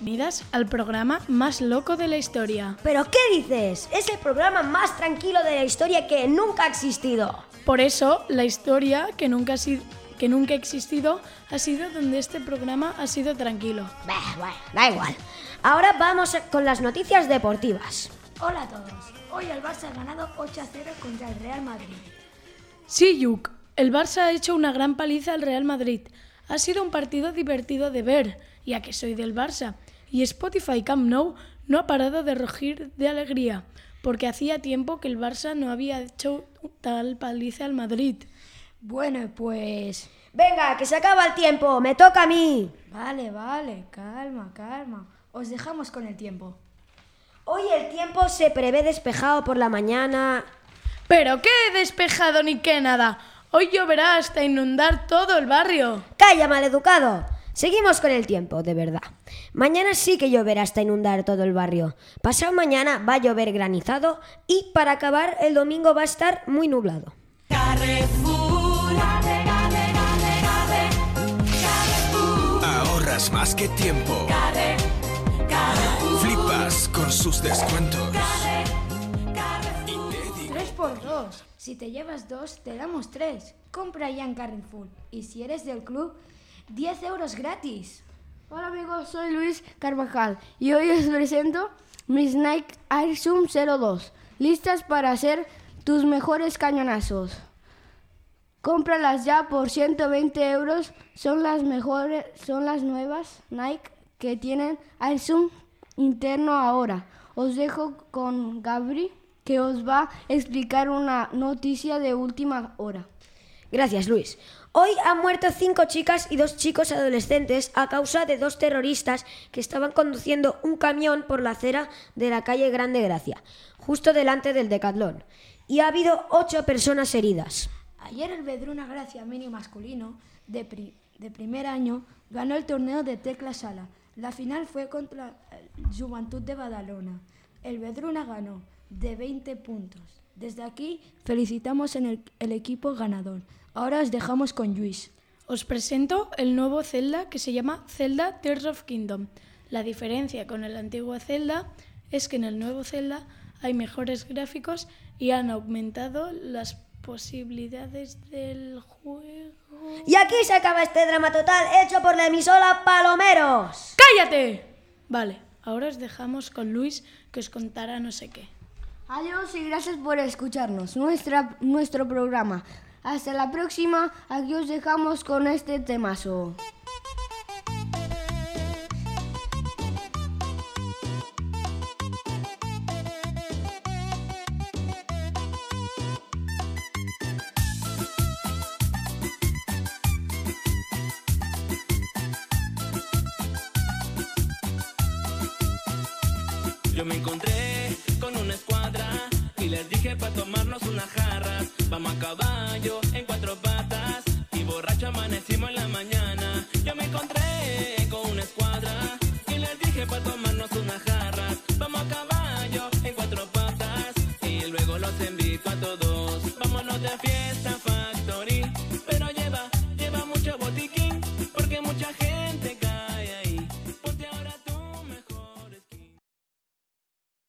bienvenidas al programa más loco de la historia. ¿Pero qué dices? Es el programa más tranquilo de la historia que nunca ha existido. Por eso, la historia que nunca ha, sido, que nunca ha existido ha sido donde este programa ha sido tranquilo. Bah, bueno, da igual. Ahora vamos con las noticias deportivas. Hola a todos. Hoy el Barça ha ganado 8 a 0 contra el Real Madrid. Sí, Yuk, el Barça ha hecho una gran paliza al Real Madrid. Ha sido un partido divertido de ver, ya que soy del Barça. Y Spotify Camp Nou no ha parado de rugir de alegría, porque hacía tiempo que el Barça no había hecho tal paliza al Madrid. Bueno, pues... Venga, que se acaba el tiempo, me toca a mí. Vale, vale, calma, calma. Os dejamos con el tiempo. Hoy el tiempo se prevé despejado por la mañana. Pero qué despejado ni qué nada. Hoy lloverá hasta inundar todo el barrio. Calla, maleducado. Seguimos con el tiempo, de verdad. Mañana sí que lloverá hasta inundar todo el barrio. Pasado mañana va a llover granizado y para acabar el domingo va a estar muy nublado. Ahorras más que tiempo. Flipas con sus descuentos. 3 por 2. Si te llevas 2, te damos 3. Compra ya en Carrefour. Y si eres del club, 10 euros gratis. Hola amigos, soy Luis Carvajal y hoy os presento mis Nike Air Zoom 02, listas para hacer tus mejores cañonazos. Cómpralas ya por 120 euros, son las mejores, son las nuevas Nike que tienen Air Zoom interno ahora. Os dejo con Gabri que os va a explicar una noticia de última hora. Gracias, Luis. Hoy han muerto cinco chicas y dos chicos adolescentes a causa de dos terroristas que estaban conduciendo un camión por la acera de la calle Grande Gracia, justo delante del Decatlón. Y ha habido ocho personas heridas. Ayer el Vedruna Gracia Mini masculino de, pri- de primer año ganó el torneo de tecla sala. La final fue contra el Juventud de Badalona. El Vedruna ganó de 20 puntos. Desde aquí felicitamos en el, el equipo ganador. Ahora os dejamos con Luis. Os presento el nuevo Zelda que se llama Zelda Tears of Kingdom. La diferencia con el antiguo Zelda es que en el nuevo Zelda hay mejores gráficos y han aumentado las posibilidades del juego. Y aquí se acaba este drama total hecho por la emisora Palomeros. ¡Cállate! Vale, ahora os dejamos con Luis que os contará no sé qué. Adiós y gracias por escucharnos nuestro programa. Hasta la próxima, aquí os dejamos con este temazo. Yo me encontré con una escuadra y les dije para tomarnos unas jarras. Vamos a caballo en cuatro patas y borracho amanecimos en la mañana. Yo me encontré con una escuadra y les dije para tomarnos unas jarras. Vamos a caballo en cuatro patas y luego los invito a todos. Vámonos de fiesta